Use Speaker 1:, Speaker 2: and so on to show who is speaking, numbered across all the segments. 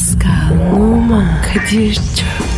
Speaker 1: Pascal, Oman, Kadir çok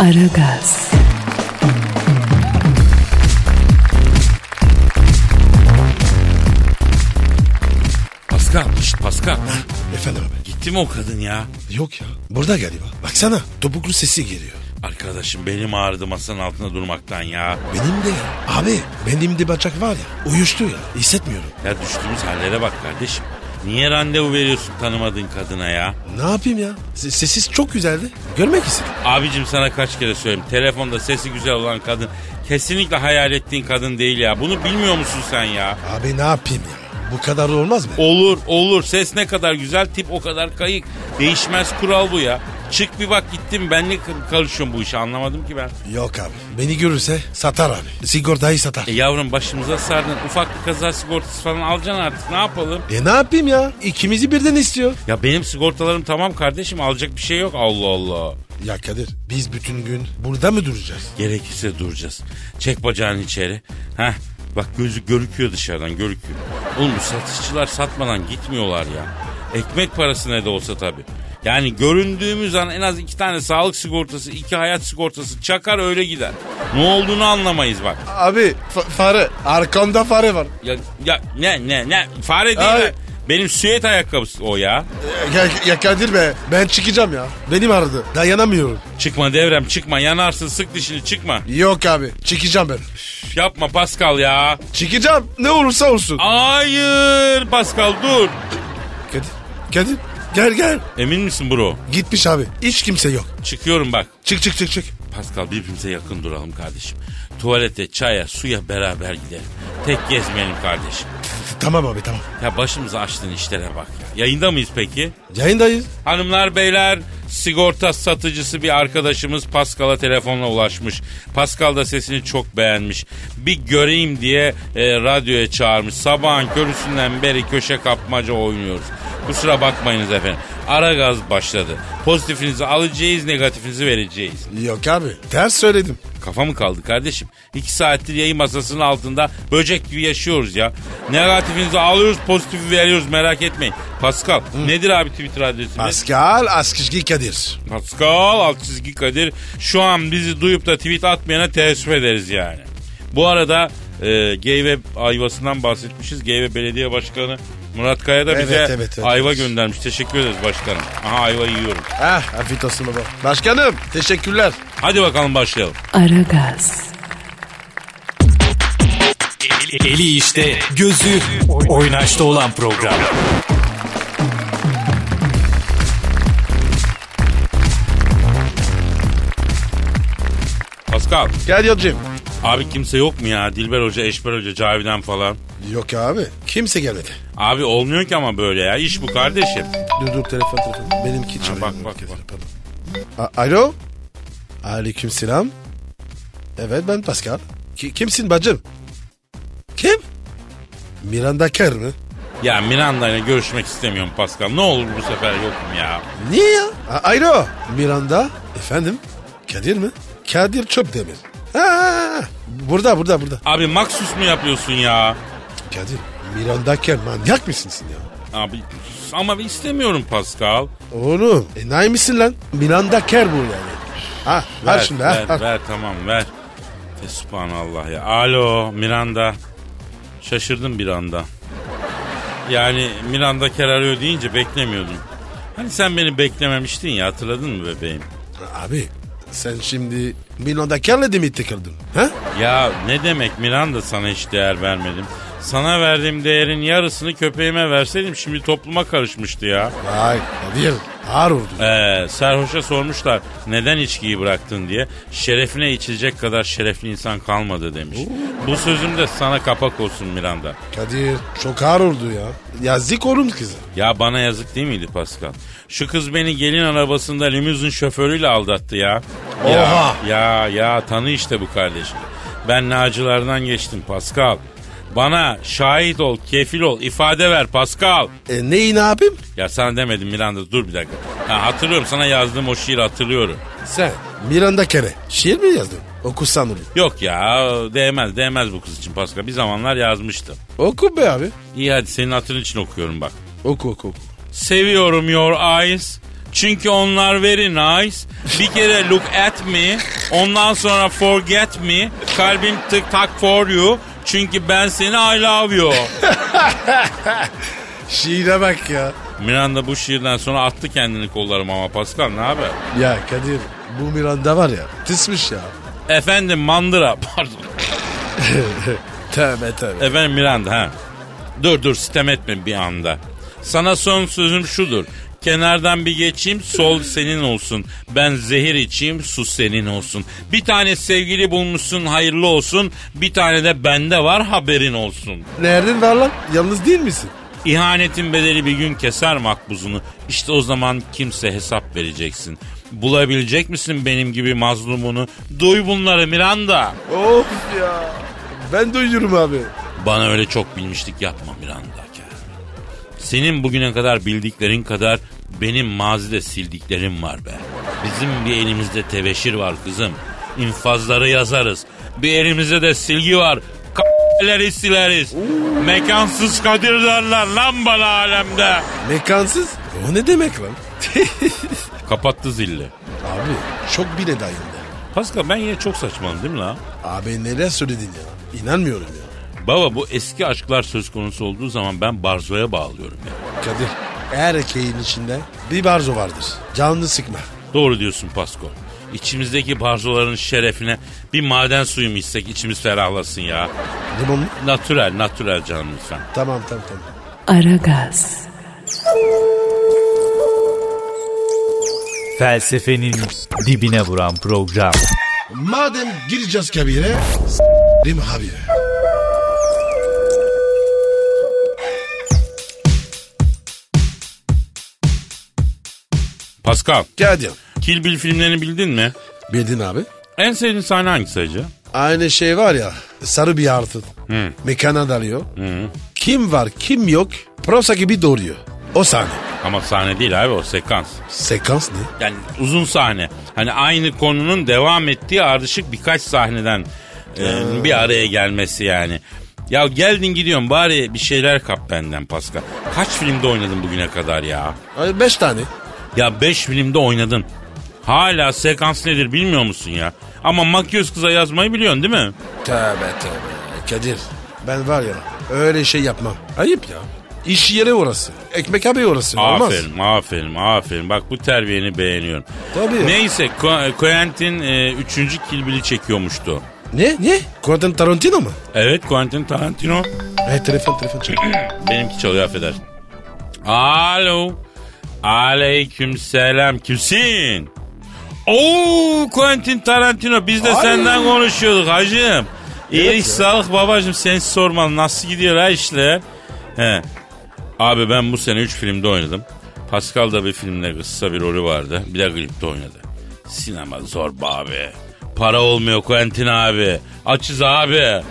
Speaker 1: Aragaz,
Speaker 2: Pascal, şşt Pascal.
Speaker 3: Efendim abi.
Speaker 2: Gitti mi o kadın ya?
Speaker 3: Yok ya. Burada galiba. Baksana. Topuklu sesi geliyor.
Speaker 2: Arkadaşım benim ağrıdı masanın altında durmaktan ya.
Speaker 3: Benim de ya. Abi benim de bacak var ya. Uyuştu ya. Hissetmiyorum.
Speaker 2: Ya düştüğümüz hallere bak kardeşim. Niye randevu veriyorsun tanımadığın kadına ya?
Speaker 3: Ne yapayım ya? Se- Sessiz çok güzeldi. Görmek istedim.
Speaker 2: Abicim sana kaç kere söyleyeyim. Telefonda sesi güzel olan kadın kesinlikle hayal ettiğin kadın değil ya. Bunu bilmiyor musun sen ya?
Speaker 3: Abi ne yapayım ya? Bu kadar olmaz mı?
Speaker 2: Olur olur ses ne kadar güzel tip o kadar kayık. Değişmez kural bu ya. Çık bir bak gittim ben ne karışıyorum bu işe anlamadım ki ben.
Speaker 3: Yok abi. Beni görürse satar abi. Sigortayı satar.
Speaker 2: E yavrum başımıza sardın ufak bir kaza sigortası falan alacaksın artık ne yapalım?
Speaker 3: E ne yapayım ya? İkimizi birden istiyor.
Speaker 2: Ya benim sigortalarım tamam kardeşim alacak bir şey yok Allah Allah.
Speaker 3: Ya Kadir biz bütün gün burada mı duracağız?
Speaker 2: Gerekirse duracağız. Çek bacağını içeri. Heh bak gözü görüküyor dışarıdan görüküyor. Oğlum bu satışçılar satmadan gitmiyorlar ya. Ekmek parası ne de olsa tabii. Yani göründüğümüz an en az iki tane sağlık sigortası, iki hayat sigortası çakar öyle gider. Ne olduğunu anlamayız bak.
Speaker 3: Abi fare. Arkamda fare var.
Speaker 2: Ya, ya ne ne ne fare değil. Benim süet ayakkabısı o ya.
Speaker 3: Ya, ya Kadir be ben çıkacağım ya. Benim aradı. Dayanamıyorum.
Speaker 2: Çıkma devrem çıkma yanarsın sık dişini çıkma.
Speaker 3: Yok abi çıkacağım ben.
Speaker 2: Üf, Yapma Pascal ya.
Speaker 3: Çıkacağım ne olursa olsun.
Speaker 2: Hayır Pascal dur.
Speaker 3: Kadir. Kadir gel gel.
Speaker 2: Emin misin bro?
Speaker 3: Gitmiş abi. Hiç kimse yok.
Speaker 2: Çıkıyorum bak.
Speaker 3: Çık çık çık çık.
Speaker 2: Pascal birbirimize yakın duralım kardeşim. Tuvalete, çaya, suya beraber gidelim. Tek gezmeyelim kardeşim.
Speaker 3: Tamam abi tamam.
Speaker 2: Ya başımıza açtığın işlere bak ya. Yayında mıyız peki?
Speaker 3: Yayındayız.
Speaker 2: Hanımlar beyler sigorta satıcısı bir arkadaşımız Pascal'a telefonla ulaşmış. Pascal da sesini çok beğenmiş. Bir göreyim diye e, radyoya çağırmış. Sabahın körüsünden beri köşe kapmaca oynuyoruz. Kusura bakmayınız efendim. Ara gaz başladı. Pozitifinizi alacağız, negatifinizi vereceğiz.
Speaker 3: Yok abi ters söyledim.
Speaker 2: Kafa mı kaldı kardeşim? İki saattir yayın masasının altında böcek gibi yaşıyoruz ya. Negatifinizi alıyoruz, pozitifi veriyoruz merak etmeyin. Pascal nedir abi Twitter adresimiz?
Speaker 3: Pascal Askışki Kadir.
Speaker 2: Pascal alt çizgi Kadir. Şu an bizi duyup da tweet atmayana teessüf ederiz yani. Bu arada e, Geyve ayvasından bahsetmişiz. Geyve Belediye Başkanı Murat Kaya da bize
Speaker 3: Evet, evet, evet.
Speaker 2: ayva göndermiş. Teşekkür ederiz başkanım. Aha ayva yiyorum.
Speaker 3: Ah afiyet olsun baba. Başkanım teşekkürler.
Speaker 2: Hadi bakalım başlayalım.
Speaker 1: Aragaz,
Speaker 4: Eli işte, gözü oynaşta olan program.
Speaker 2: Pascal
Speaker 3: Gel yolcum.
Speaker 2: abi kimse yok mu ya? Dilber Hoca, Eşber Hoca, Cavidan falan.
Speaker 3: Yok abi kimse gelmedi.
Speaker 2: Abi olmuyor ki ama böyle ya. İş bu kardeşim.
Speaker 3: Dur dur telefon telefon. Benimki çalıyor.
Speaker 2: bak, bak, bak.
Speaker 3: A- Alo. Aleyküm selam. Evet ben Pascal. Ki- kimsin bacım? Kim? Miranda Kerr mi?
Speaker 2: Ya Miranda ile görüşmek istemiyorum Pascal. Ne olur bu sefer yokum ya.
Speaker 3: Niye ya? A- Alo. Miranda. Efendim? Kadir mi? Kadir Çöpdemir. Ha, burada burada burada.
Speaker 2: Abi maksus mu yapıyorsun ya?
Speaker 3: Kadir Miranda Kerr manyak mısın sen ya?
Speaker 2: Abi ama istemiyorum Pascal.
Speaker 3: Oğlum enayi misin lan? Miranda Kerr bu yani. Ha ver,
Speaker 2: Ver,
Speaker 3: şimdi
Speaker 2: ver,
Speaker 3: ha. ha.
Speaker 2: ver tamam ver. Fesubhanallah ya. Alo Miranda. Şaşırdım bir anda. Yani Miranda Kerr arıyor deyince beklemiyordum. Hani sen beni beklememiştin ya hatırladın mı bebeğim?
Speaker 3: Abi sen şimdi Miranda Kerr'le de mi takıldın? Ha?
Speaker 2: Ya ne demek Miranda sana hiç değer vermedim. Sana verdiğim değerin yarısını köpeğime verseydim şimdi topluma karışmıştı ya.
Speaker 3: Vay Kadir Ağır oldu.
Speaker 2: Ee, sarhoşa sormuşlar neden içkiyi bıraktın diye. Şerefine içilecek kadar şerefli insan kalmadı demiş. Bu sözüm de sana kapak olsun Miranda.
Speaker 3: Kadir çok ağır oldu ya. Yazık oğlum kızı.
Speaker 2: Ya bana yazık değil miydi Pascal? Şu kız beni gelin arabasında limuzin şoförüyle aldattı ya. Ya,
Speaker 3: Oha!
Speaker 2: ya ya tanı işte bu kardeşim. Ben nacılardan geçtim Pascal. Bana şahit ol, kefil ol, ifade ver Pascal.
Speaker 3: E neyi ne yapayım?
Speaker 2: Ya sana demedim Miranda dur bir dakika. Ha, hatırlıyorum sana yazdığım o şiiri hatırlıyorum.
Speaker 3: Sen Miranda Kere. Şiir mi yazdın? Okursan onu.
Speaker 2: Yok ya değmez değmez bu kız için Pascal. Bir zamanlar yazmıştım.
Speaker 3: Oku be abi.
Speaker 2: İyi hadi senin hatırın için okuyorum bak.
Speaker 3: Oku oku oku.
Speaker 2: Seviyorum your eyes. Çünkü onlar very nice. Bir kere look at me. Ondan sonra forget me. Kalbim tık tak for you. Çünkü ben seni I love you.
Speaker 3: Şiire bak ya.
Speaker 2: Miranda bu şiirden sonra attı kendini kollarıma ama Pascal ne haber?
Speaker 3: Ya Kadir bu Miranda var ya tısmış ya.
Speaker 2: Efendim mandıra pardon.
Speaker 3: Tövbe tövbe.
Speaker 2: Efendim Miranda ha. Dur dur sitem etme bir anda. Sana son sözüm şudur. Kenardan bir geçeyim sol senin olsun. Ben zehir içeyim su senin olsun. Bir tane sevgili bulmuşsun hayırlı olsun. Bir tane de bende var haberin olsun.
Speaker 3: Nereden var lan? Yalnız değil misin?
Speaker 2: İhanetin bedeli bir gün keser makbuzunu. İşte o zaman kimse hesap vereceksin. Bulabilecek misin benim gibi mazlumunu? Duy bunları Miranda.
Speaker 3: Of ya. Ben duyuyorum abi.
Speaker 2: Bana öyle çok bilmişlik yapma Miranda. Senin bugüne kadar bildiklerin kadar benim mazide sildiklerim var be. Bizim bir elimizde tebeşir var kızım. İnfazları yazarız. Bir elimizde de silgi var. K***leri sileriz. Mekansız kadir derler lan bana alemde.
Speaker 3: Mekansız? O ne demek lan?
Speaker 2: Kapattı zilli.
Speaker 3: abi çok bile dayandı.
Speaker 2: Pascal ben yine çok saçmaladım değil mi la?
Speaker 3: Abi neler söyledin ya? İnanmıyorum ya.
Speaker 2: Baba bu eski aşklar söz konusu olduğu zaman ben Barzo'ya bağlıyorum ya.
Speaker 3: Kadir her erkeğin içinde bir barzo vardır. Canını sıkma.
Speaker 2: Doğru diyorsun Pasko. İçimizdeki barzoların şerefine bir maden suyu mu içsek içimiz ferahlasın ya.
Speaker 3: Limon mu?
Speaker 2: Natürel, natürel canım lütfen.
Speaker 3: Tamam tamam tamam.
Speaker 1: Aragaz,
Speaker 4: Felsefenin dibine vuran program.
Speaker 3: Madem gireceğiz kabire s**rim abi.
Speaker 2: Pascal,
Speaker 3: Kadir.
Speaker 2: Kill Bill filmlerini bildin mi?
Speaker 3: Bildin abi.
Speaker 2: En sevdiğin sahne hangisi acı?
Speaker 3: Aynı şey var ya sarı bir artın. Mekana dalıyor. Kim var kim yok prosa gibi doğruyor. O sahne.
Speaker 2: Ama sahne değil abi o sekans.
Speaker 3: Sekans ne?
Speaker 2: Yani uzun sahne. Hani aynı konunun devam ettiği ardışık birkaç sahneden e, bir araya gelmesi yani. Ya geldin gidiyorsun bari bir şeyler kap benden Pascal. Kaç filmde oynadın bugüne kadar ya?
Speaker 3: Ay, Beş tane.
Speaker 2: Ya 5 filmde oynadın. Hala sekans nedir bilmiyor musun ya? Ama makyöz kıza yazmayı biliyorsun değil mi?
Speaker 3: Tövbe tövbe. Kadir ben var ya öyle şey yapmam. Ayıp ya. İş yeri orası. Ekmek abi orası. Olmaz.
Speaker 2: Aferin, aferin, aferin. Bak bu terbiyeni beğeniyorum.
Speaker 3: Tabii.
Speaker 2: Neyse, Quentin 3. E, Kill Bill'i çekiyormuştu.
Speaker 3: Ne? Ne? Quentin Tarantino mu?
Speaker 2: Evet, Quentin Tarantino.
Speaker 3: E, telefon telefon çek.
Speaker 2: Benimki çalıyor affedersin. Alo. Aleyküm selam. Kimsin? Oo Quentin Tarantino biz de
Speaker 3: Ay.
Speaker 2: senden konuşuyorduk hacım. İyilik
Speaker 3: ya.
Speaker 2: sağlık babacım sen sormalı nasıl gidiyor ha işler? He. Abi ben bu sene 3 filmde oynadım. Pascal da bir filmde kısa bir rolü vardı. Bir de klipte oynadı. Sinema zor be abi. Para olmuyor Quentin abi. Açız abi.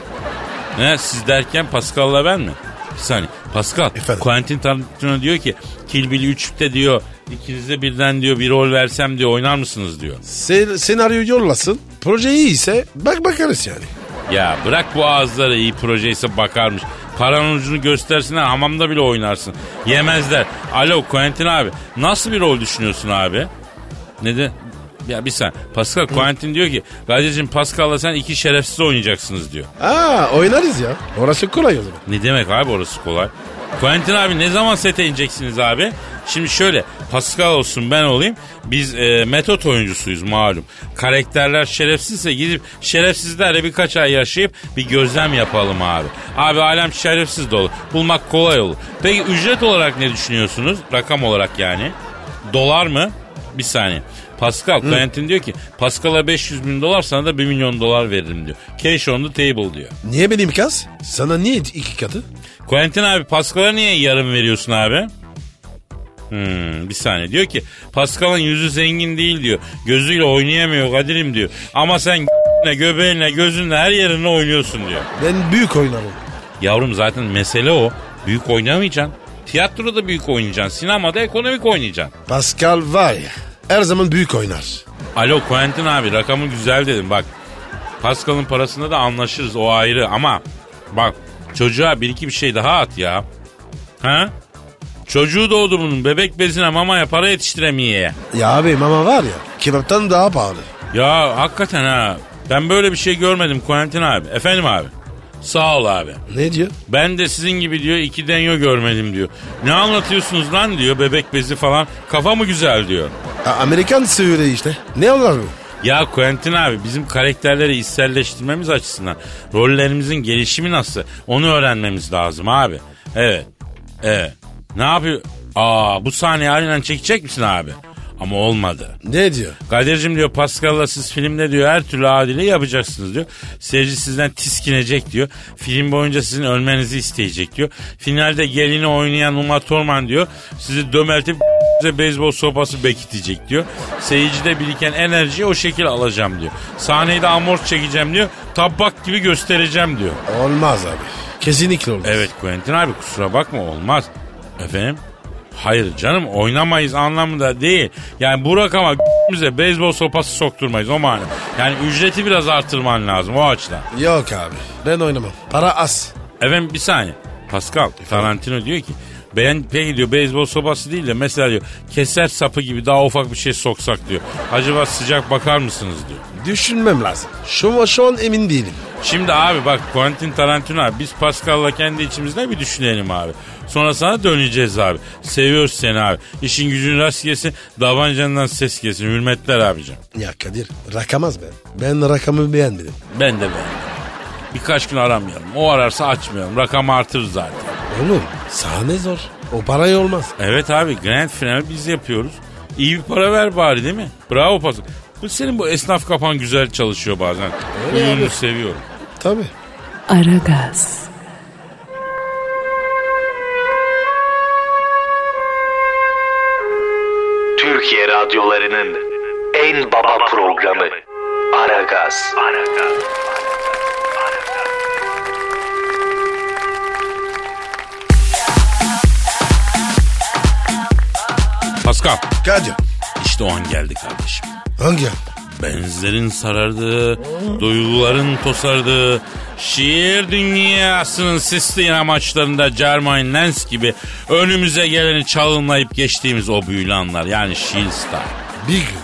Speaker 2: Ne siz derken Pascal'la ben mi? Bir saniye. Pascal,
Speaker 3: Efendim?
Speaker 2: Quentin Tarantino diyor ki Kill Bill 3'te diyor ikinize birden diyor bir rol versem diyor oynar mısınız diyor.
Speaker 3: Sen, senaryo yollasın. Proje iyi ise bak bakarız yani.
Speaker 2: Ya bırak bu ağızları iyi projeyse bakarmış. Paranın ucunu göstersinler hamamda bile oynarsın. Yemezler. Alo Quentin abi nasıl bir rol düşünüyorsun abi? Neden? Ya bir saniye. Pascal Quentin diyor ki Kadir'cim Pascal'la sen iki şerefsiz oynayacaksınız diyor.
Speaker 3: Aa oynarız ya. Orası kolay o zaman.
Speaker 2: Ne demek abi orası kolay? Quentin abi ne zaman sete ineceksiniz abi? Şimdi şöyle Pascal olsun ben olayım. Biz e, metot oyuncusuyuz malum. Karakterler şerefsizse gidip şerefsizlerle birkaç ay yaşayıp bir gözlem yapalım abi. Abi alem şerefsiz dolu. Bulmak kolay olur. Peki ücret olarak ne düşünüyorsunuz? Rakam olarak yani. Dolar mı? Bir saniye. Pascal, Quentin diyor ki Pascal'a 500 bin dolar sana da 1 milyon dolar veririm diyor. Cash on the table diyor.
Speaker 3: Niye benim kaz? Sana niye iki katı?
Speaker 2: Quentin abi Pascal'a niye yarım veriyorsun abi? Hmm, bir saniye diyor ki Pascal'ın yüzü zengin değil diyor. Gözüyle oynayamıyor Kadir'im diyor. Ama sen göbeğinle gözünle her yerine oynuyorsun diyor.
Speaker 3: Ben büyük oynarım.
Speaker 2: Yavrum zaten mesele o. Büyük oynamayacaksın. Tiyatroda büyük oynayacaksın. Sinemada ekonomik oynayacaksın.
Speaker 3: Pascal var ya her zaman büyük oynar.
Speaker 2: Alo Quentin abi rakamı güzel dedim bak. Pascal'ın parasında da anlaşırız o ayrı ama bak çocuğa bir iki bir şey daha at ya. Ha? Çocuğu doğdu bunun bebek bezine mamaya para yetiştiremeye.
Speaker 3: Ya abi mama var ya kebaptan daha pahalı.
Speaker 2: Ya hakikaten ha ben böyle bir şey görmedim Quentin abi. Efendim abi. Sağ ol abi.
Speaker 3: Ne diyor?
Speaker 2: Ben de sizin gibi diyor iki denyo görmedim diyor. Ne anlatıyorsunuz lan diyor bebek bezi falan. Kafa mı güzel diyor.
Speaker 3: Amerikan söyle işte. Ne onlar bu?
Speaker 2: Ya Quentin abi bizim karakterleri içselleştirmemiz açısından rollerimizin gelişimi nasıl onu öğrenmemiz lazım abi. Evet. Evet. Ne yapıyor? Aa bu sahneyi halinden çekecek misin abi? Ama olmadı.
Speaker 3: Ne diyor?
Speaker 2: Kadir'cim diyor Pascal'la siz filmde diyor her türlü adile yapacaksınız diyor. Seyirci sizden tiskinecek diyor. Film boyunca sizin ölmenizi isteyecek diyor. Finalde gelini oynayan Uma Thurman diyor. Sizi dömeltip size beyzbol sopası bekitecek diyor. Seyircide biriken enerjiyi o şekil alacağım diyor. Sahneyi de amorç çekeceğim diyor. Tabak gibi göstereceğim diyor.
Speaker 3: Olmaz abi. Kesinlikle olmaz.
Speaker 2: Evet Quentin abi kusura bakma olmaz. Efendim? Hayır canım oynamayız anlamında değil. Yani bu rakama bize beyzbol sopası sokturmayız o mana. Yani ücreti biraz artırman lazım o açıdan.
Speaker 3: Yok abi ben oynamam. Para az.
Speaker 2: Efendim bir saniye. Pascal Tarantino diyor ki ben peki diyor beyzbol sopası değil de mesela diyor keser sapı gibi daha ufak bir şey soksak diyor. Acaba sıcak bakar mısınız diyor.
Speaker 3: Düşünmem lazım. Şu, şu an emin değilim.
Speaker 2: Şimdi abi bak Quentin Tarantino abi biz Pascal'la kendi içimizde bir düşünelim abi. Sonra sana döneceğiz abi. Seviyoruz seni abi. İşin gücün rast gelsin. Davancandan ses gelsin. Hürmetler abicim.
Speaker 3: Ya Kadir rakamaz ben. Ben rakamı beğenmedim.
Speaker 2: Ben de beğendim. Birkaç gün aramayalım. O ararsa açmayalım. Rakam artır zaten.
Speaker 3: Oğlum sahne zor. O parayı olmaz.
Speaker 2: Evet abi grand final biz yapıyoruz. İyi bir para ver bari değil mi? Bravo Pascal. Bu senin bu esnaf kapan güzel çalışıyor bazen.
Speaker 3: Öyle
Speaker 2: Uyumlu
Speaker 3: abi.
Speaker 2: seviyorum.
Speaker 3: Tabii.
Speaker 1: Aragaz,
Speaker 5: Türkiye radyolarının en baba programı Aragaz.
Speaker 2: Pascal
Speaker 3: Kadir.
Speaker 2: işte o an geldi kardeşim.
Speaker 3: Hangi an?
Speaker 2: Benizlerin sarardığı, duyguların tosardığı, şiir dünyasının sisli amaçlarında Germain Lens gibi önümüze geleni çalınlayıp geçtiğimiz o büyülü anlar. Yani şiir star.
Speaker 3: Bir gün.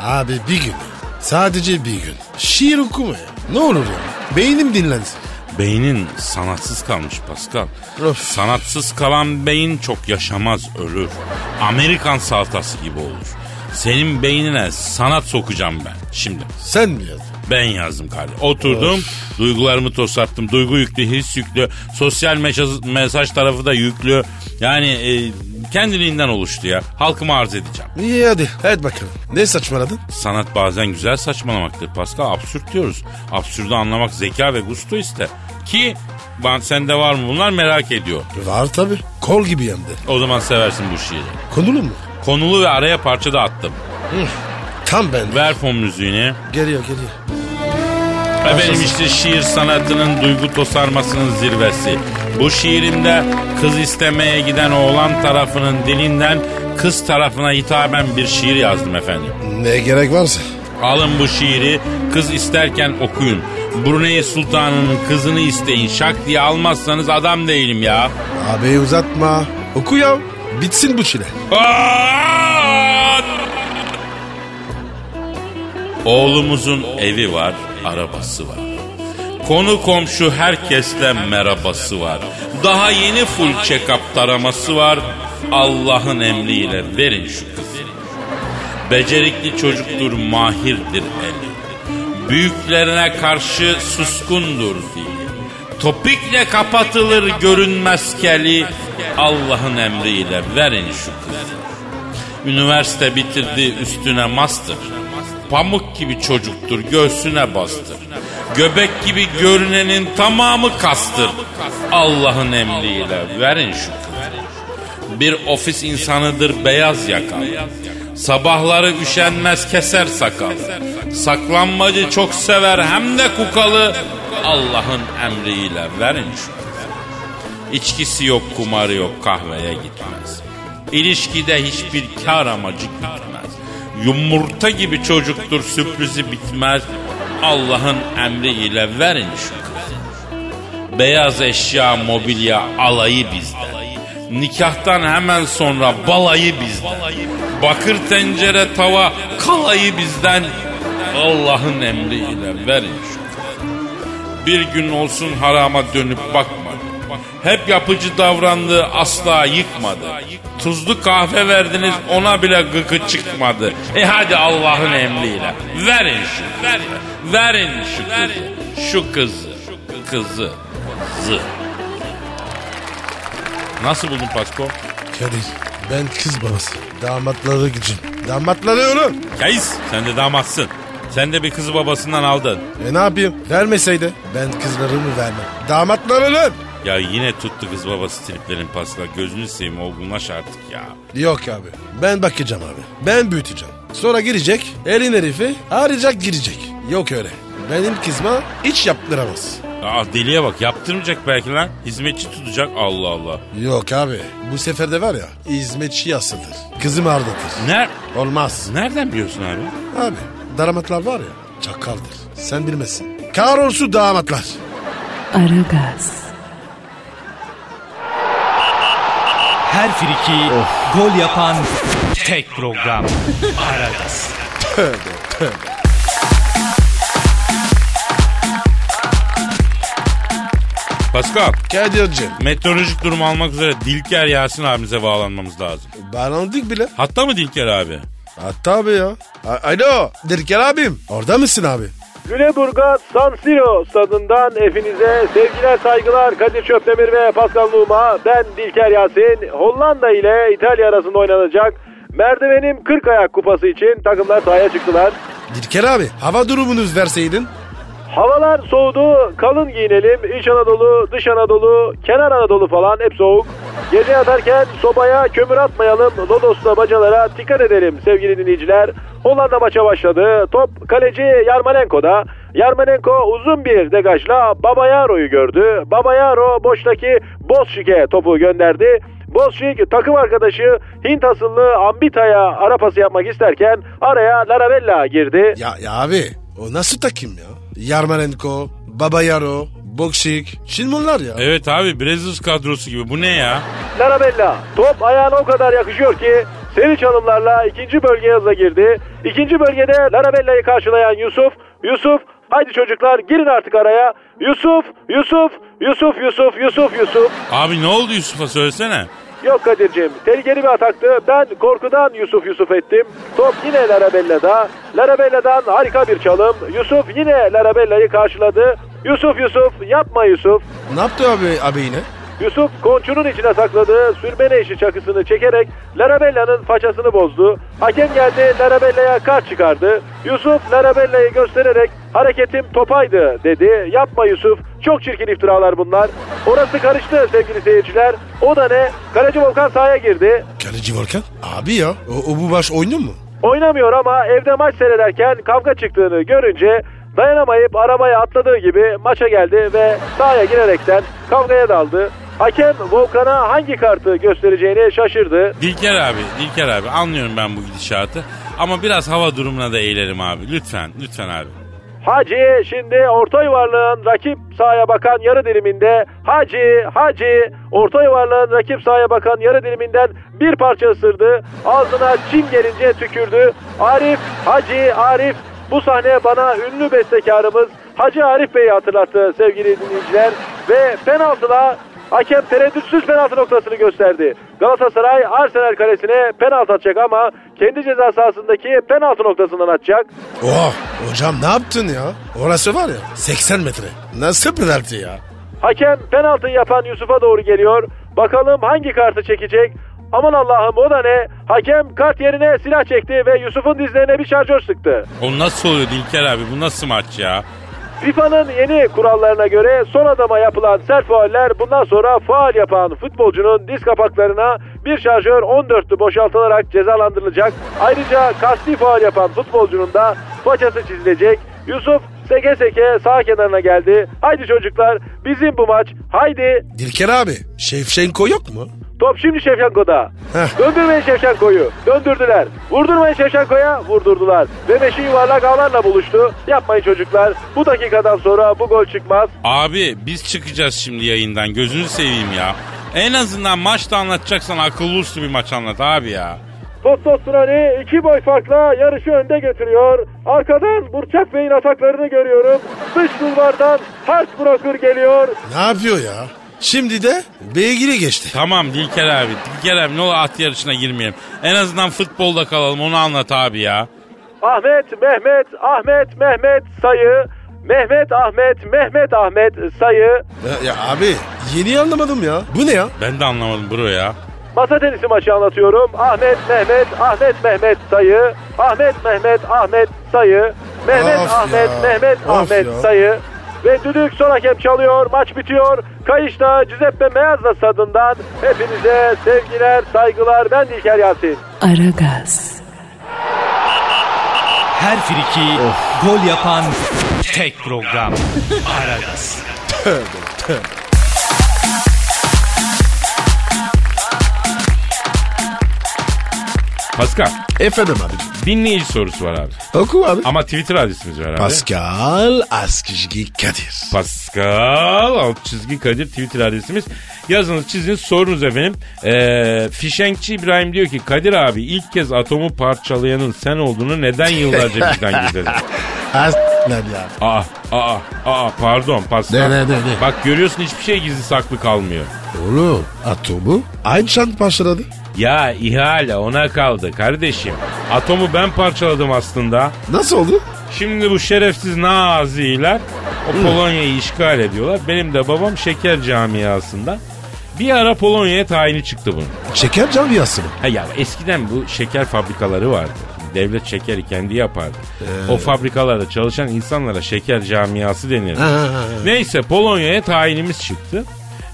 Speaker 3: Abi bir gün. Sadece bir gün. Şiir okuma ya. Ne olur ya. Beynim dinlensin.
Speaker 2: Beynin sanatsız kalmış Pascal.
Speaker 3: Of.
Speaker 2: Sanatsız kalan beyin çok yaşamaz ölür. Amerikan salatası gibi olur. Senin beynine sanat sokacağım ben şimdi.
Speaker 3: Sen mi yazdın?
Speaker 2: Ben yazdım kardeşim. Oturdum, duygularımı tosattım. Duygu yüklü, his yüklü, sosyal mesaj, mesaj tarafı da yüklü. Yani e, kendiliğinden oluştu ya. Halkıma arz edeceğim.
Speaker 3: İyi hadi. Hadi bakalım. Ne saçmaladın?
Speaker 2: Sanat bazen güzel saçmalamaktır Pascal. Absürt diyoruz. Absürdü anlamak zeka ve gusto ister. Ki ben sende var mı bunlar merak ediyor.
Speaker 3: Var tabii. Kol gibi yandı.
Speaker 2: O zaman seversin bu şiiri.
Speaker 3: Konulu mu?
Speaker 2: Konulu ve araya parça da attım.
Speaker 3: Tam ben.
Speaker 2: Ver fon müziğini.
Speaker 3: Geliyor geliyor.
Speaker 2: Efendim işte şiir sanatının duygu tosarmasının zirvesi. Bu şiirimde kız istemeye giden oğlan tarafının dilinden kız tarafına hitaben bir şiir yazdım efendim.
Speaker 3: Ne gerek varsa.
Speaker 2: Alın bu şiiri kız isterken okuyun. Brunei Sultanı'nın kızını isteyin. Şak diye almazsanız adam değilim ya.
Speaker 3: Abi uzatma. Oku ya. Bitsin bu çile.
Speaker 2: Oğlumuzun evi var, arabası var. Konu komşu herkesle merhabası var. Daha yeni full check-up taraması var. Allah'ın emriyle verin şu kızı. Becerikli çocuktur, mahirdir eli. Büyüklerine karşı suskundur dili. Topikle kapatılır görünmez keli. Allah'ın emriyle verin şu kızı. Üniversite bitirdi üstüne master. Pamuk gibi çocuktur göğsüne bastır. Göbek gibi görünenin tamamı kastır. Allah'ın emriyle verin kızı. Bir ofis insanıdır beyaz yakalı. Sabahları üşenmez keser sakalı. Saklanmacı çok sever hem de kukalı. Allah'ın emriyle verin kızı. İçkisi yok, kumarı yok, kahveye gitmez. İlişkide hiçbir kar amacı gütmez. Yumurta gibi çocuktur, sürprizi bitmez. Allah'ın emriyle verin şu kızı. Beyaz eşya, mobilya alayı bizden. Nikahtan hemen sonra balayı bizden. Bakır tencere, tava kalayı bizden. Allah'ın emriyle verin şu kızı. Bir gün olsun harama dönüp bakmadı. Hep yapıcı davrandığı asla yıkmadı. Tuzlu kahve verdiniz ona bile gıkı çıkmadı. E hadi Allah'ın emriyle. Verin şu kızı. Verin şu kızı. Şu kızı. Kızı. Zı. Nasıl buldun Pasko?
Speaker 3: Kadir ben kız babası. Damatları gücüm. Damatları oğlum.
Speaker 2: Kayıs sen de damatsın. Sen de bir kızı babasından aldın.
Speaker 3: E ne yapayım? Vermeseydi ben kızlarımı vermem. Damatlar oğlum.
Speaker 2: Ya yine tuttu kız babası triplerin Pascal. Gözünü seveyim olgunlaş artık ya.
Speaker 3: Yok abi. Ben bakacağım abi. Ben büyüteceğim. Sonra girecek. Elin herifi arayacak girecek. Yok öyle. Benim kızma hiç yaptıramaz.
Speaker 2: Aa deliye bak yaptırmayacak belki lan. Hizmetçi tutacak Allah Allah.
Speaker 3: Yok abi. Bu sefer de var ya hizmetçi asılır. Kızımı aldatır.
Speaker 2: Ner
Speaker 3: Olmaz.
Speaker 2: Nereden biliyorsun abi?
Speaker 3: Abi damatlar var ya çakaldır. Sen bilmezsin. Kahrolsun damatlar.
Speaker 1: Aragaz,
Speaker 4: Her friki gol yapan tek program. Aragaz.
Speaker 2: Pascal
Speaker 3: Kadir'cim.
Speaker 2: meteorolojik durum almak üzere Dilker Yasin abimize bağlanmamız lazım.
Speaker 3: Bağlandık bile.
Speaker 2: Hatta mı Dilker abi?
Speaker 3: Hatta abi ya. A- Alo. Dirker abim. Orada mısın abi?
Speaker 6: Lüleburgaz San Siro stadından hepinize sevgiler saygılar Kadir Çöptemir ve Pascal Numa ben Dilker Yasin Hollanda ile İtalya arasında oynanacak Merdivenim 40 ayak kupası için takımlar sahaya çıktılar.
Speaker 3: Dirker abi hava durumunuz verseydin.
Speaker 6: Havalar soğudu, kalın giyinelim. İç Anadolu, dış Anadolu, kenar Anadolu falan hep soğuk. Gece yatarken sobaya kömür atmayalım. Lodos'ta bacalara dikkat edelim sevgili dinleyiciler. Hollanda maça başladı. Top kaleci Yarmolenko'da. Yarmolenko uzun bir degajla Babayaro'yu gördü. Babayaro boştaki Bozşik'e topu gönderdi. Bozşik takım arkadaşı Hint asıllı Ambita'ya ara pası yapmak isterken araya Laravella girdi.
Speaker 3: Ya, ya abi o nasıl takım ya? Yarmalenko, Babayaro, Bokşik. Şimdi bunlar ya.
Speaker 2: Evet abi Brezilya kadrosu gibi bu ne ya?
Speaker 6: Larabella top ayağına o kadar yakışıyor ki seri çalımlarla ikinci bölgeye hızla girdi. İkinci bölgede Larabella'yı karşılayan Yusuf. Yusuf haydi çocuklar girin artık araya. Yusuf, Yusuf, Yusuf, Yusuf, Yusuf, Yusuf.
Speaker 2: Abi ne oldu Yusuf'a söylesene.
Speaker 6: Yok Kadir'cim tehlikeli bir ataktı. Ben korkudan Yusuf Yusuf ettim. Top yine Larabella'da. Larabella'dan harika bir çalım. Yusuf yine Larabella'yı karşıladı. Yusuf Yusuf yapma Yusuf.
Speaker 3: Ne yaptı abi, abi yine?
Speaker 6: Yusuf konçunun içine sakladığı sürmene işi çakısını çekerek Larabella'nın façasını bozdu. Hakem geldi Larabella'ya kart çıkardı. Yusuf Larabella'yı göstererek hareketim topaydı dedi. Yapma Yusuf çok çirkin iftiralar bunlar. Orası karıştı sevgili seyirciler. O da ne? Kaleci Volkan sahaya girdi.
Speaker 3: Kaleci Volkan. Abi ya o, o bu baş oynuyor mu?
Speaker 6: Oynamıyor ama evde maç seyrederken kavga çıktığını görünce dayanamayıp arabaya atladığı gibi maça geldi ve sahaya girerekten kavgaya daldı. Hakem Volkan'a hangi kartı göstereceğini şaşırdı.
Speaker 2: Dilker abi, Dilker abi anlıyorum ben bu gidişatı. Ama biraz hava durumuna da eğilelim abi. Lütfen, lütfen abi.
Speaker 6: Hacı şimdi orta yuvarlığın rakip sahaya bakan yarı diliminde Hacı, Hacı orta yuvarlığın rakip sahaya bakan yarı diliminden bir parça ısırdı. Ağzına çim gelince tükürdü. Arif, Hacı, Arif bu sahne bana ünlü bestekarımız Hacı Arif Bey'i hatırlattı sevgili dinleyiciler. Ve penaltıla Hakem tereddütsüz penaltı noktasını gösterdi. Galatasaray Arsenal kalesine penaltı atacak ama kendi ceza sahasındaki penaltı noktasından atacak.
Speaker 3: Oh hocam ne yaptın ya? Orası var ya 80 metre. Nasıl penaltı ya?
Speaker 6: Hakem penaltı yapan Yusuf'a doğru geliyor. Bakalım hangi kartı çekecek? Aman Allah'ım o da ne? Hakem kart yerine silah çekti ve Yusuf'un dizlerine bir şarjör sıktı.
Speaker 2: O nasıl oluyor Dilker abi bu nasıl maç ya?
Speaker 6: FIFA'nın yeni kurallarına göre son adama yapılan sert fauller bundan sonra faal yapan futbolcunun diz kapaklarına bir şarjör 14'lü boşaltılarak cezalandırılacak. Ayrıca kasti faal yapan futbolcunun da façası çizilecek. Yusuf seke seke sağ kenarına geldi. Haydi çocuklar bizim bu maç. Haydi.
Speaker 3: Dilker abi Şevşenko yok mu?
Speaker 6: Top şimdi Şevşenko'da.
Speaker 3: Heh.
Speaker 6: Döndürmeyin Şevşenko'yu. Döndürdüler. Vurdurmayın Şevşenko'ya. Vurdurdular. Ve beşi yuvarlak ağlarla buluştu. Yapmayın çocuklar. Bu dakikadan sonra bu gol çıkmaz.
Speaker 2: Abi biz çıkacağız şimdi yayından gözünü seveyim ya. En azından maçta anlatacaksan akıllı uslu bir maç anlat abi ya.
Speaker 6: Testosteroni iki boy farkla yarışı önde götürüyor. Arkadan Burçak Bey'in ataklarını görüyorum. Dış bulvardan Heartbroker geliyor.
Speaker 3: Ne yapıyor ya? Şimdi de beygiri geçti.
Speaker 2: Tamam Dilker abi. Dilker abi ne olur at yarışına girmeyelim. En azından futbolda kalalım onu anlat abi ya.
Speaker 6: Ahmet, Mehmet, Ahmet, Mehmet sayı. Mehmet, Ahmet, Mehmet, Ahmet sayı.
Speaker 3: Ya, ya abi yeni anlamadım ya. Bu ne ya?
Speaker 2: Ben de anlamadım bro ya.
Speaker 6: Masa tenisi maçı anlatıyorum. Ahmet, Mehmet, Ahmet, Mehmet sayı. Ahmet, Mehmet, Ahmet sayı. Mehmet,
Speaker 3: Of
Speaker 6: Ahmet,
Speaker 3: ya.
Speaker 6: Mehmet,
Speaker 3: Of
Speaker 6: Ahmet
Speaker 3: ya.
Speaker 6: sayı. Ve düdük son hakem çalıyor. Maç bitiyor. Kayışta Giuseppe Meazza stadından hepinize sevgiler, saygılar. Ben Dilker Yasin.
Speaker 1: Aragaz,
Speaker 4: Her friki gol yapan tek program. Aragaz.
Speaker 2: Pascal
Speaker 3: Efendim abi.
Speaker 2: dinleyici sorusu var abi.
Speaker 3: Oku abi.
Speaker 2: Ama Twitter adresimiz var abi.
Speaker 3: Pascal Askışgi Kadir.
Speaker 2: Pascal alt çizgi Kadir Twitter adresimiz. Yazınız çiziniz sorunuz efendim. Ee, Fişenkçi İbrahim diyor ki Kadir abi ilk kez atomu parçalayanın sen olduğunu neden yıllarca bizden gizledin?
Speaker 3: As lan ya.
Speaker 2: Aa, aa, aa pardon Pascal.
Speaker 3: Ne, ne, ne, ne?
Speaker 2: Bak görüyorsun hiçbir şey gizli saklı kalmıyor.
Speaker 3: Oğlum atomu Einstein başladı.
Speaker 2: Ya ihale ona kaldı kardeşim. Atomu ben parçaladım aslında.
Speaker 3: Nasıl oldu?
Speaker 2: Şimdi bu şerefsiz naziler o Polonya'yı işgal ediyorlar. Benim de babam şeker camiasında. Bir ara Polonya'ya tayini çıktı bunun.
Speaker 3: Şeker camiası mı?
Speaker 2: Ha ya eskiden bu şeker fabrikaları vardı. Devlet şekeri kendi yapardı. O fabrikalarda çalışan insanlara şeker camiası denir.
Speaker 3: Ha, ha, ha.
Speaker 2: Neyse Polonya'ya tayinimiz çıktı.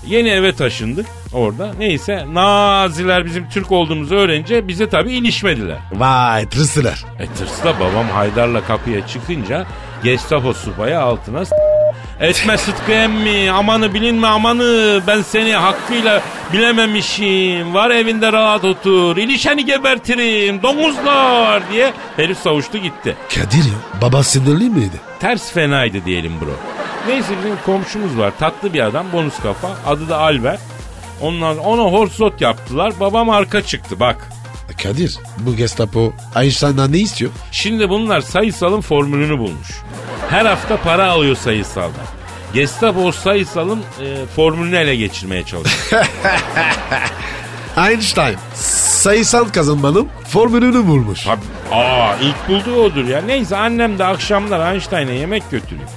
Speaker 2: Yeni eve taşındık orada. Neyse Naziler bizim Türk olduğumuzu öğrenince bize tabii ilişmediler.
Speaker 3: Vay tırısılar.
Speaker 2: E tırsla babam Haydar'la kapıya çıkınca Gestapo subayı altına s- Etme Sıtkı emmi amanı bilinme amanı ben seni hakkıyla bilememişim var evinde rahat otur ilişeni gebertirim domuzlar diye herif savuştu gitti.
Speaker 3: Kadir ya baba sinirli miydi?
Speaker 2: Ters fenaydı diyelim bro. Neyse bizim komşumuz var tatlı bir adam bonus kafa adı da Albert. Ondan ona horsot yaptılar babam arka çıktı bak.
Speaker 3: Kadir bu Gestapo Einstein'dan ne istiyor?
Speaker 2: Şimdi bunlar sayısalın formülünü bulmuş. Her hafta para alıyor sayısaldan. Gestapo o sayısalın e, formülünü ele geçirmeye çalışıyor.
Speaker 3: Einstein sayısal kazanmanın formülünü bulmuş.
Speaker 2: Tabii, aa ilk bulduğu odur ya. Neyse annem de akşamlar Einstein'a yemek götürüyor.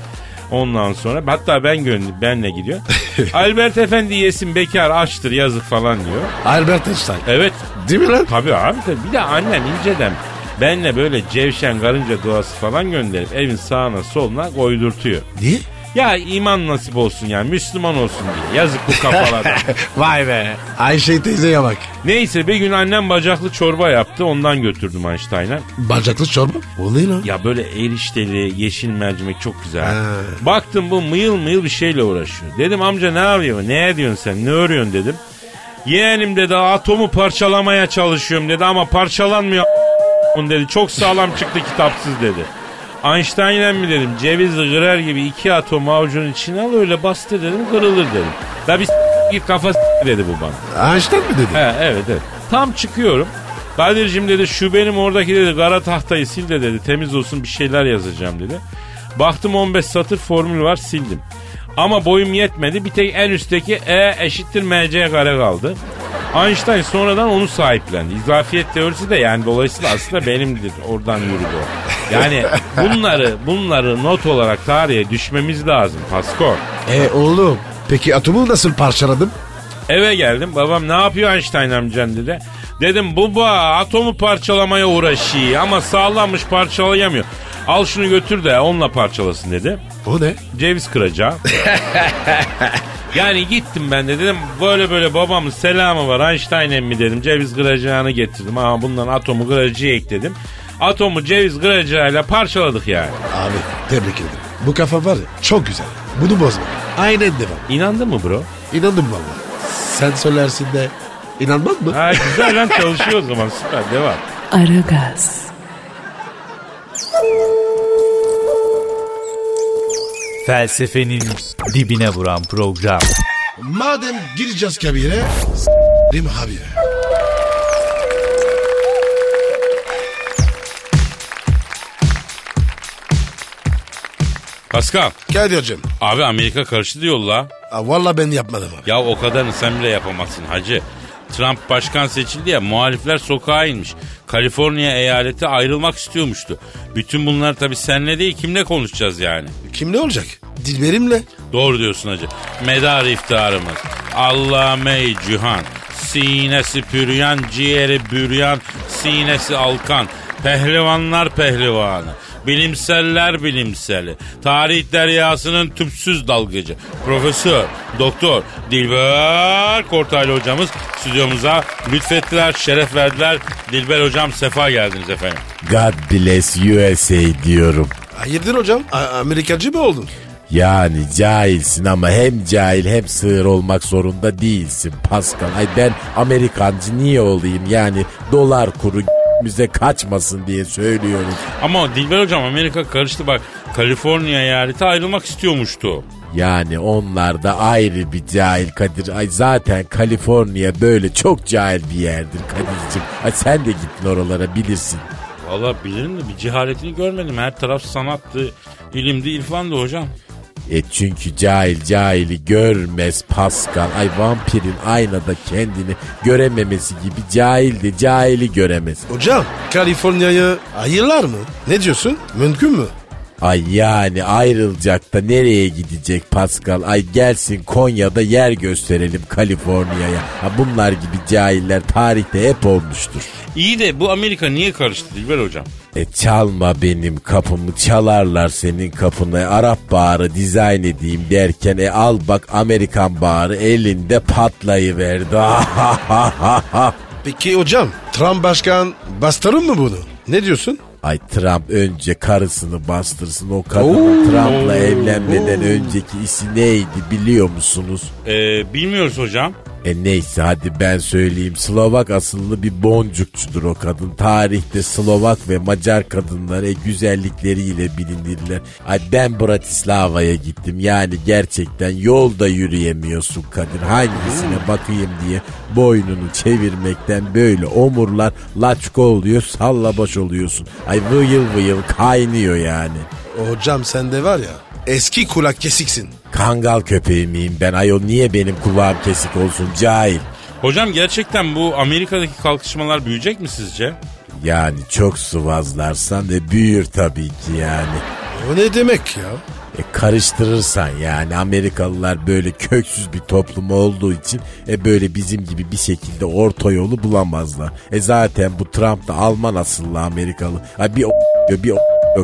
Speaker 2: Ondan sonra hatta ben gönlüm benle gidiyor. Albert Efendi yesin bekar açtır yazık falan diyor.
Speaker 3: Albert Einstein.
Speaker 2: Evet
Speaker 3: Değil mi lan?
Speaker 2: tabii abi tabii. Bir de annem inceden benle böyle cevşen karınca duası falan gönderip evin sağına soluna koydurtuyor.
Speaker 3: Niye?
Speaker 2: Ya iman nasip olsun yani Müslüman olsun diye. Yazık bu kafalara.
Speaker 3: Vay be. Ayşe teyzeye bak.
Speaker 2: Neyse bir gün annem bacaklı çorba yaptı ondan götürdüm Einstein'a.
Speaker 3: Bacaklı çorba. O ne lan?
Speaker 2: Ya böyle erişteli yeşil mercimek çok güzel.
Speaker 3: Ha.
Speaker 2: Baktım bu mıyıl mıyıl bir şeyle uğraşıyor. Dedim amca ne yapıyor? Ne ediyorsun sen? Ne örüyorsun dedim. Yeğenim dedi atomu parçalamaya çalışıyorum dedi ama parçalanmıyor dedi. Çok sağlam çıktı kitapsız dedi. Einstein'e mi dedim ceviz kırar gibi iki atom avucunun içine al öyle bastır dedim kırılır dedim. Da bir git kafa dedi bu bana.
Speaker 3: Einstein mi dedi?
Speaker 2: He evet evet. Tam çıkıyorum. Kadir'cim dedi şu benim oradaki dedi kara tahtayı sil de dedi temiz olsun bir şeyler yazacağım dedi. Baktım 15 satır formül var sildim. Ama boyum yetmedi bir tek en üstteki E eşittir MC kare kaldı. Einstein sonradan onu sahiplendi. İzafiyet teorisi de yani dolayısıyla aslında benimdir. Oradan yürüdü o. Yani bunları bunları not olarak tarihe düşmemiz lazım Pasko.
Speaker 3: E oğlum peki atomu nasıl parçaladın?
Speaker 2: Eve geldim babam ne yapıyor Einstein amcan dedi. Dedim baba atomu parçalamaya uğraşıyor ama sağlammış parçalayamıyor. Al şunu götür de onunla parçalasın dedi.
Speaker 3: O ne?
Speaker 2: Ceviz kıracağı. yani gittim ben de dedim böyle böyle babamın selamı var Einstein emmi dedim. Ceviz kıracağını getirdim ama bundan atomu kıracığı ekledim. Atomu ceviz kıracağıyla parçaladık yani.
Speaker 3: Abi tebrik ederim. Bu kafa var ya çok güzel. Bunu bozma. Aynen devam.
Speaker 2: İnandın mı bro?
Speaker 3: İnandım valla. Sen söylersin de inanmaz mı?
Speaker 2: Ha güzel lan çalışıyor o zaman süper devam.
Speaker 1: Aragaz,
Speaker 4: Felsefenin dibine vuran program.
Speaker 3: Madem gireceğiz kabire s**rim abi.
Speaker 2: Pascal
Speaker 3: Kadir hocam.
Speaker 2: abi Amerika karıştı diyor la.
Speaker 3: Aa, Valla ben yapmadım abi.
Speaker 2: Ya o kadarını sen bile yapamazsın hacı. Trump başkan seçildi ya muhalifler sokağa inmiş. Kaliforniya eyaleti ayrılmak istiyormuştu. Bütün bunlar tabii senle değil kimle konuşacağız yani.
Speaker 3: Kim ne olacak? Dilberimle.
Speaker 2: Doğru diyorsun hacı. Medar iftarımız. Allame-i Cihan. Sinesi püryan, ciğeri büryan, sinesi alkan. Pehlivanlar pehlivanı. Bilimseller bilimseli. Tarih deryasının tüpsüz dalgıcı. Profesör, doktor Dilber Kortaylı hocamız stüdyomuza lütfettiler, şeref verdiler. Dilber hocam sefa geldiniz efendim.
Speaker 7: God bless USA diyorum.
Speaker 3: Hayırdır hocam? A- Amerikacı mı oldun?
Speaker 7: Yani cahilsin ama hem cahil hem sığır olmak zorunda değilsin Pascal. Ay ben Amerikancı niye olayım yani dolar kuru müze kaçmasın diye söylüyorum.
Speaker 2: Ama Dilber hocam Amerika karıştı bak. Kaliforniya eyaleti ayrılmak istiyormuştu.
Speaker 7: Yani onlar da ayrı bir cahil Kadir. Ay zaten Kaliforniya böyle çok cahil bir yerdir Kadir'cim. Ay sen de gittin oralara bilirsin.
Speaker 2: Valla bilirim de bir cehaletini görmedim. Her taraf sanattı, ilimdi, irfandı hocam.
Speaker 7: E çünkü cahil cahili görmez Pascal. Ay vampirin aynada kendini görememesi gibi cahil de cahili göremez.
Speaker 3: Hocam Kaliforniya'yı ayırlar mı? Ne diyorsun? Mümkün mü?
Speaker 7: Ay yani ayrılacak da nereye gidecek Pascal? Ay gelsin Konya'da yer gösterelim Kaliforniya'ya. Ha bunlar gibi cahiller tarihte hep olmuştur.
Speaker 2: İyi de bu Amerika niye karıştı Dilber hocam?
Speaker 7: E çalma benim kapımı çalarlar senin kapını Arap bağrı dizayn edeyim derken e al bak Amerikan bağrı elinde patlayıverdi.
Speaker 3: Peki hocam Trump başkan bastırır mı bunu? Ne diyorsun?
Speaker 7: Ay Trump önce karısını bastırsın o kadının Trump'la evlenmeden önceki işi neydi biliyor musunuz?
Speaker 2: Ee, bilmiyoruz hocam.
Speaker 7: E neyse hadi ben söyleyeyim. Slovak asıllı bir boncukçudur o kadın. Tarihte Slovak ve Macar kadınlar e, güzellikleriyle bilinirler. Ay ben Bratislava'ya gittim. Yani gerçekten yolda yürüyemiyorsun Kadir. Hangisine bakayım diye boynunu çevirmekten böyle omurlar laçko oluyor salla baş oluyorsun. Ay vıyıl vıyıl kaynıyor yani.
Speaker 3: Hocam sen de var ya eski kulak kesiksin.
Speaker 7: Kangal köpeği miyim ben ayol niye benim kulağım kesik olsun cahil.
Speaker 2: Hocam gerçekten bu Amerika'daki kalkışmalar büyüyecek mi sizce?
Speaker 7: Yani çok sıvazlarsan da büyür tabii ki yani.
Speaker 3: O ne demek ya?
Speaker 7: E karıştırırsan yani Amerikalılar böyle köksüz bir toplum olduğu için e böyle bizim gibi bir şekilde orta yolu bulamazlar. E zaten bu Trump da Alman asıllı Amerikalı. Ay bir o bir o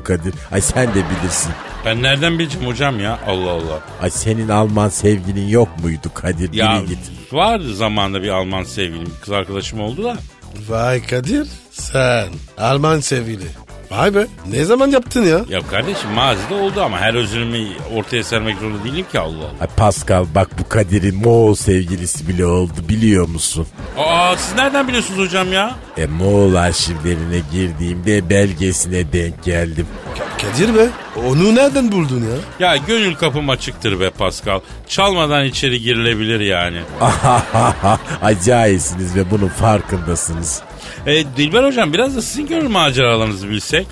Speaker 7: Kadir. Ay sen de bilirsin.
Speaker 2: Ben nereden bileceğim hocam ya? Allah Allah.
Speaker 7: Ay senin Alman sevgilin yok muydu Kadir?
Speaker 2: Ya
Speaker 7: Biri git.
Speaker 2: vardı zamanında bir Alman sevgilim, kız arkadaşım oldu da.
Speaker 3: Vay Kadir sen Alman sevgili. Vay be ne zaman yaptın ya?
Speaker 2: Ya kardeşim mazide oldu ama her özürümü ortaya sermek zorunda değilim ki Allah Allah.
Speaker 7: Ay Pascal bak bu Kadir'in Moğol sevgilisi bile oldu biliyor musun?
Speaker 2: Aa siz nereden biliyorsunuz hocam ya?
Speaker 7: E Moğol arşivlerine girdiğimde belgesine denk geldim.
Speaker 3: Kadir be onu nereden buldun ya?
Speaker 2: Ya gönül kapım açıktır be Pascal. Çalmadan içeri girilebilir yani.
Speaker 7: Acayipsiniz ve bunun farkındasınız.
Speaker 2: E, Dilber hocam biraz da sizin gönül maceralarınızı bilsek.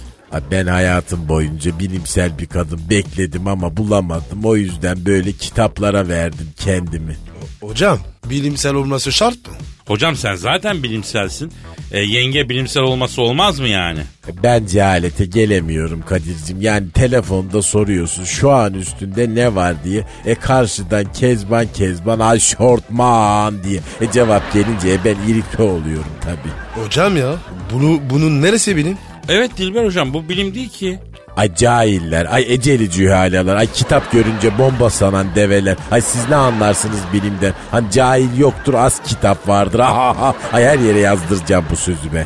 Speaker 7: Ben hayatım boyunca bilimsel bir kadın bekledim ama bulamadım. O yüzden böyle kitaplara verdim kendimi.
Speaker 3: Hocam bilimsel olması şart mı?
Speaker 2: Hocam sen zaten bilimselsin. E, yenge bilimsel olması olmaz mı yani?
Speaker 7: Ben cehalete gelemiyorum Kadir'cim. Yani telefonda soruyorsun şu an üstünde ne var diye. E karşıdan Kezban Kezban ay şortman diye. E cevap gelince e ben irite oluyorum tabii.
Speaker 3: Hocam ya bunu bunun neresi benim?
Speaker 2: Evet Dilber hocam bu bilim değil ki.
Speaker 7: Ay cahiller, ay eceli cühalalar, ay kitap görünce bomba sanan develer. Ay siz ne anlarsınız bilimden? Hani cahil yoktur az kitap vardır. Ha ha ha. Ay her yere yazdıracağım bu sözü be.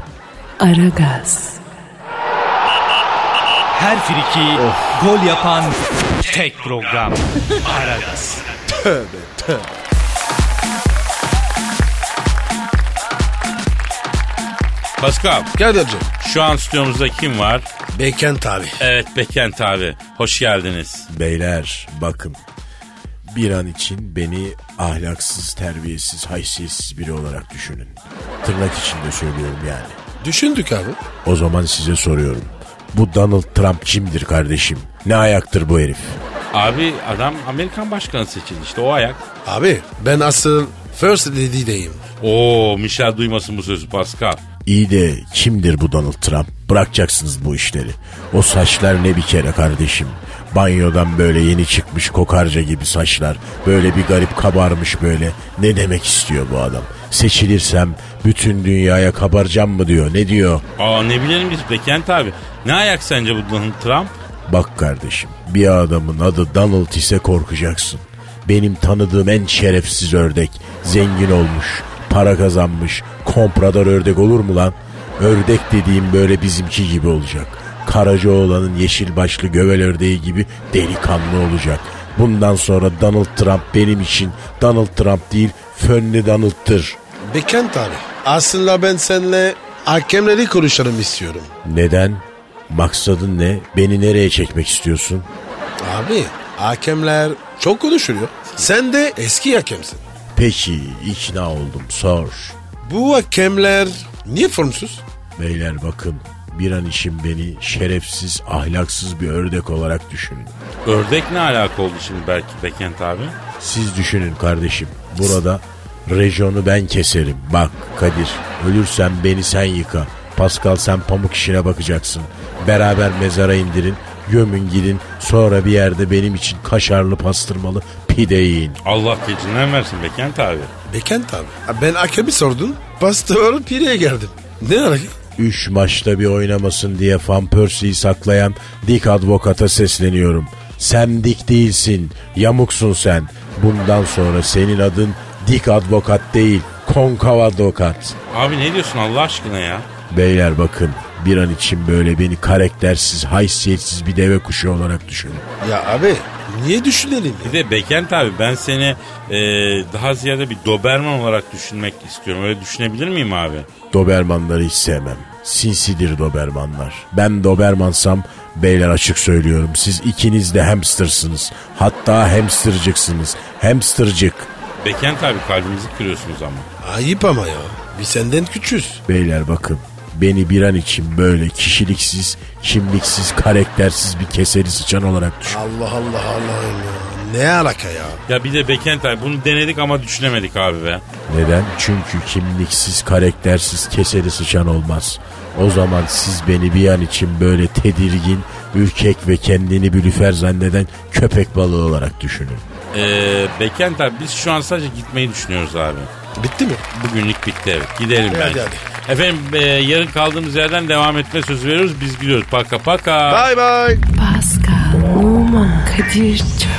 Speaker 1: Aragaz,
Speaker 4: Her friki gol yapan tek program. Aragaz.
Speaker 2: Pascal
Speaker 3: Kadir'cim.
Speaker 2: şu an stüdyomuzda kim var?
Speaker 3: Bekent abi.
Speaker 2: Evet Bekent abi. Hoş geldiniz.
Speaker 7: Beyler bakın. Bir an için beni ahlaksız, terbiyesiz, haysiyetsiz biri olarak düşünün. Tırnak içinde söylüyorum yani.
Speaker 3: Düşündük abi.
Speaker 7: O zaman size soruyorum. Bu Donald Trump kimdir kardeşim? Ne ayaktır bu herif?
Speaker 2: Abi adam Amerikan başkanı seçildi işte o ayak.
Speaker 3: Abi ben asıl First Lady'deyim.
Speaker 2: Oo Michel duymasın bu sözü Pascal.
Speaker 7: İyi de kimdir bu Donald Trump? Bırakacaksınız bu işleri. O saçlar ne bir kere kardeşim. Banyodan böyle yeni çıkmış kokarca gibi saçlar. Böyle bir garip kabarmış böyle. Ne demek istiyor bu adam? Seçilirsem bütün dünyaya kabaracağım mı diyor. Ne diyor?
Speaker 2: Aa ne bilelim biz Bekent abi. Ne ayak sence bu Donald Trump?
Speaker 7: Bak kardeşim bir adamın adı Donald ise korkacaksın. Benim tanıdığım en şerefsiz ördek. Zengin olmuş, para kazanmış, komprador ördek olur mu lan? Ördek dediğim böyle bizimki gibi olacak. Karacaoğlan'ın yeşil başlı gövel ördeği gibi delikanlı olacak. Bundan sonra Donald Trump benim için Donald Trump değil Fönlü Donald'tır.
Speaker 3: Bekent abi. Aslında ben seninle hakemleri konuşalım istiyorum.
Speaker 7: Neden? Maksadın ne? Beni nereye çekmek istiyorsun?
Speaker 3: Abi hakemler çok konuşuluyor. Sen de eski hakemsin.
Speaker 7: Peki ikna oldum sor.
Speaker 3: Bu hakemler niye formsuz?
Speaker 7: Beyler bakın bir an için beni şerefsiz, ahlaksız bir ördek olarak düşünün.
Speaker 2: Ördek ne alaka oldu şimdi belki Bekent abi?
Speaker 7: Siz düşünün kardeşim. Burada rejonu ben keserim. Bak Kadir, ölürsen beni sen yıka. Pascal sen pamuk işine bakacaksın. Beraber mezara indirin. Gömün gidin. Sonra bir yerde benim için kaşarlı pastırmalı pide yiyin.
Speaker 2: Allah gecinden versin Bekent abi.
Speaker 3: Bekent abi. Ben hakemi sordum. Pastör pireye geldim. Ne alaka?
Speaker 7: Üç maçta bir oynamasın diye Van Persie'yi saklayan Dick Advokat'a sesleniyorum. Sen Dick değilsin, yamuksun sen. Bundan sonra senin adın Dick Advokat değil, Konkav Advokat.
Speaker 2: Abi ne diyorsun Allah aşkına ya?
Speaker 7: Beyler bakın bir an için böyle beni karaktersiz, haysiyetsiz bir deve kuşu olarak düşünün.
Speaker 3: Ya abi niye düşünelim
Speaker 2: Bir
Speaker 3: ya?
Speaker 2: de Bekent abi ben seni e, daha ziyade bir Doberman olarak düşünmek istiyorum. Öyle düşünebilir miyim abi?
Speaker 7: Dobermanları hiç sevmem. Sinsidir Dobermanlar. Ben Dobermansam beyler açık söylüyorum. Siz ikiniz de hamstersınız. Hatta hamstercıksınız. Hamstercık.
Speaker 2: Bekent abi kalbimizi kırıyorsunuz ama.
Speaker 3: Ayıp ama ya. Biz senden küçüğüz.
Speaker 7: Beyler bakın beni bir an için böyle kişiliksiz, kimliksiz, karaktersiz bir keseri sıçan olarak düşün.
Speaker 3: Allah Allah Allah'ım ya. Ne alaka ya?
Speaker 2: Ya bir de Bekent abi bunu denedik ama düşünemedik abi be.
Speaker 7: Neden? Çünkü kimliksiz, karaktersiz, keseri sıçan olmaz. O zaman siz beni bir an için böyle tedirgin, ürkek ve kendini bülüfer zanneden köpek balığı olarak düşünün.
Speaker 2: Ee, Bekent abi biz şu an sadece gitmeyi düşünüyoruz abi.
Speaker 3: Bitti mi?
Speaker 2: Bugünlük bitti evet. Gidelim
Speaker 3: Hadi,
Speaker 2: bence.
Speaker 3: hadi.
Speaker 2: Efendim e, yarın kaldığımız yerden devam etme sözü veriyoruz. Biz gidiyoruz. Paka paka.
Speaker 3: Bye bye.
Speaker 1: Pascal, Oman, Kadir çok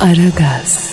Speaker 1: Aragaz.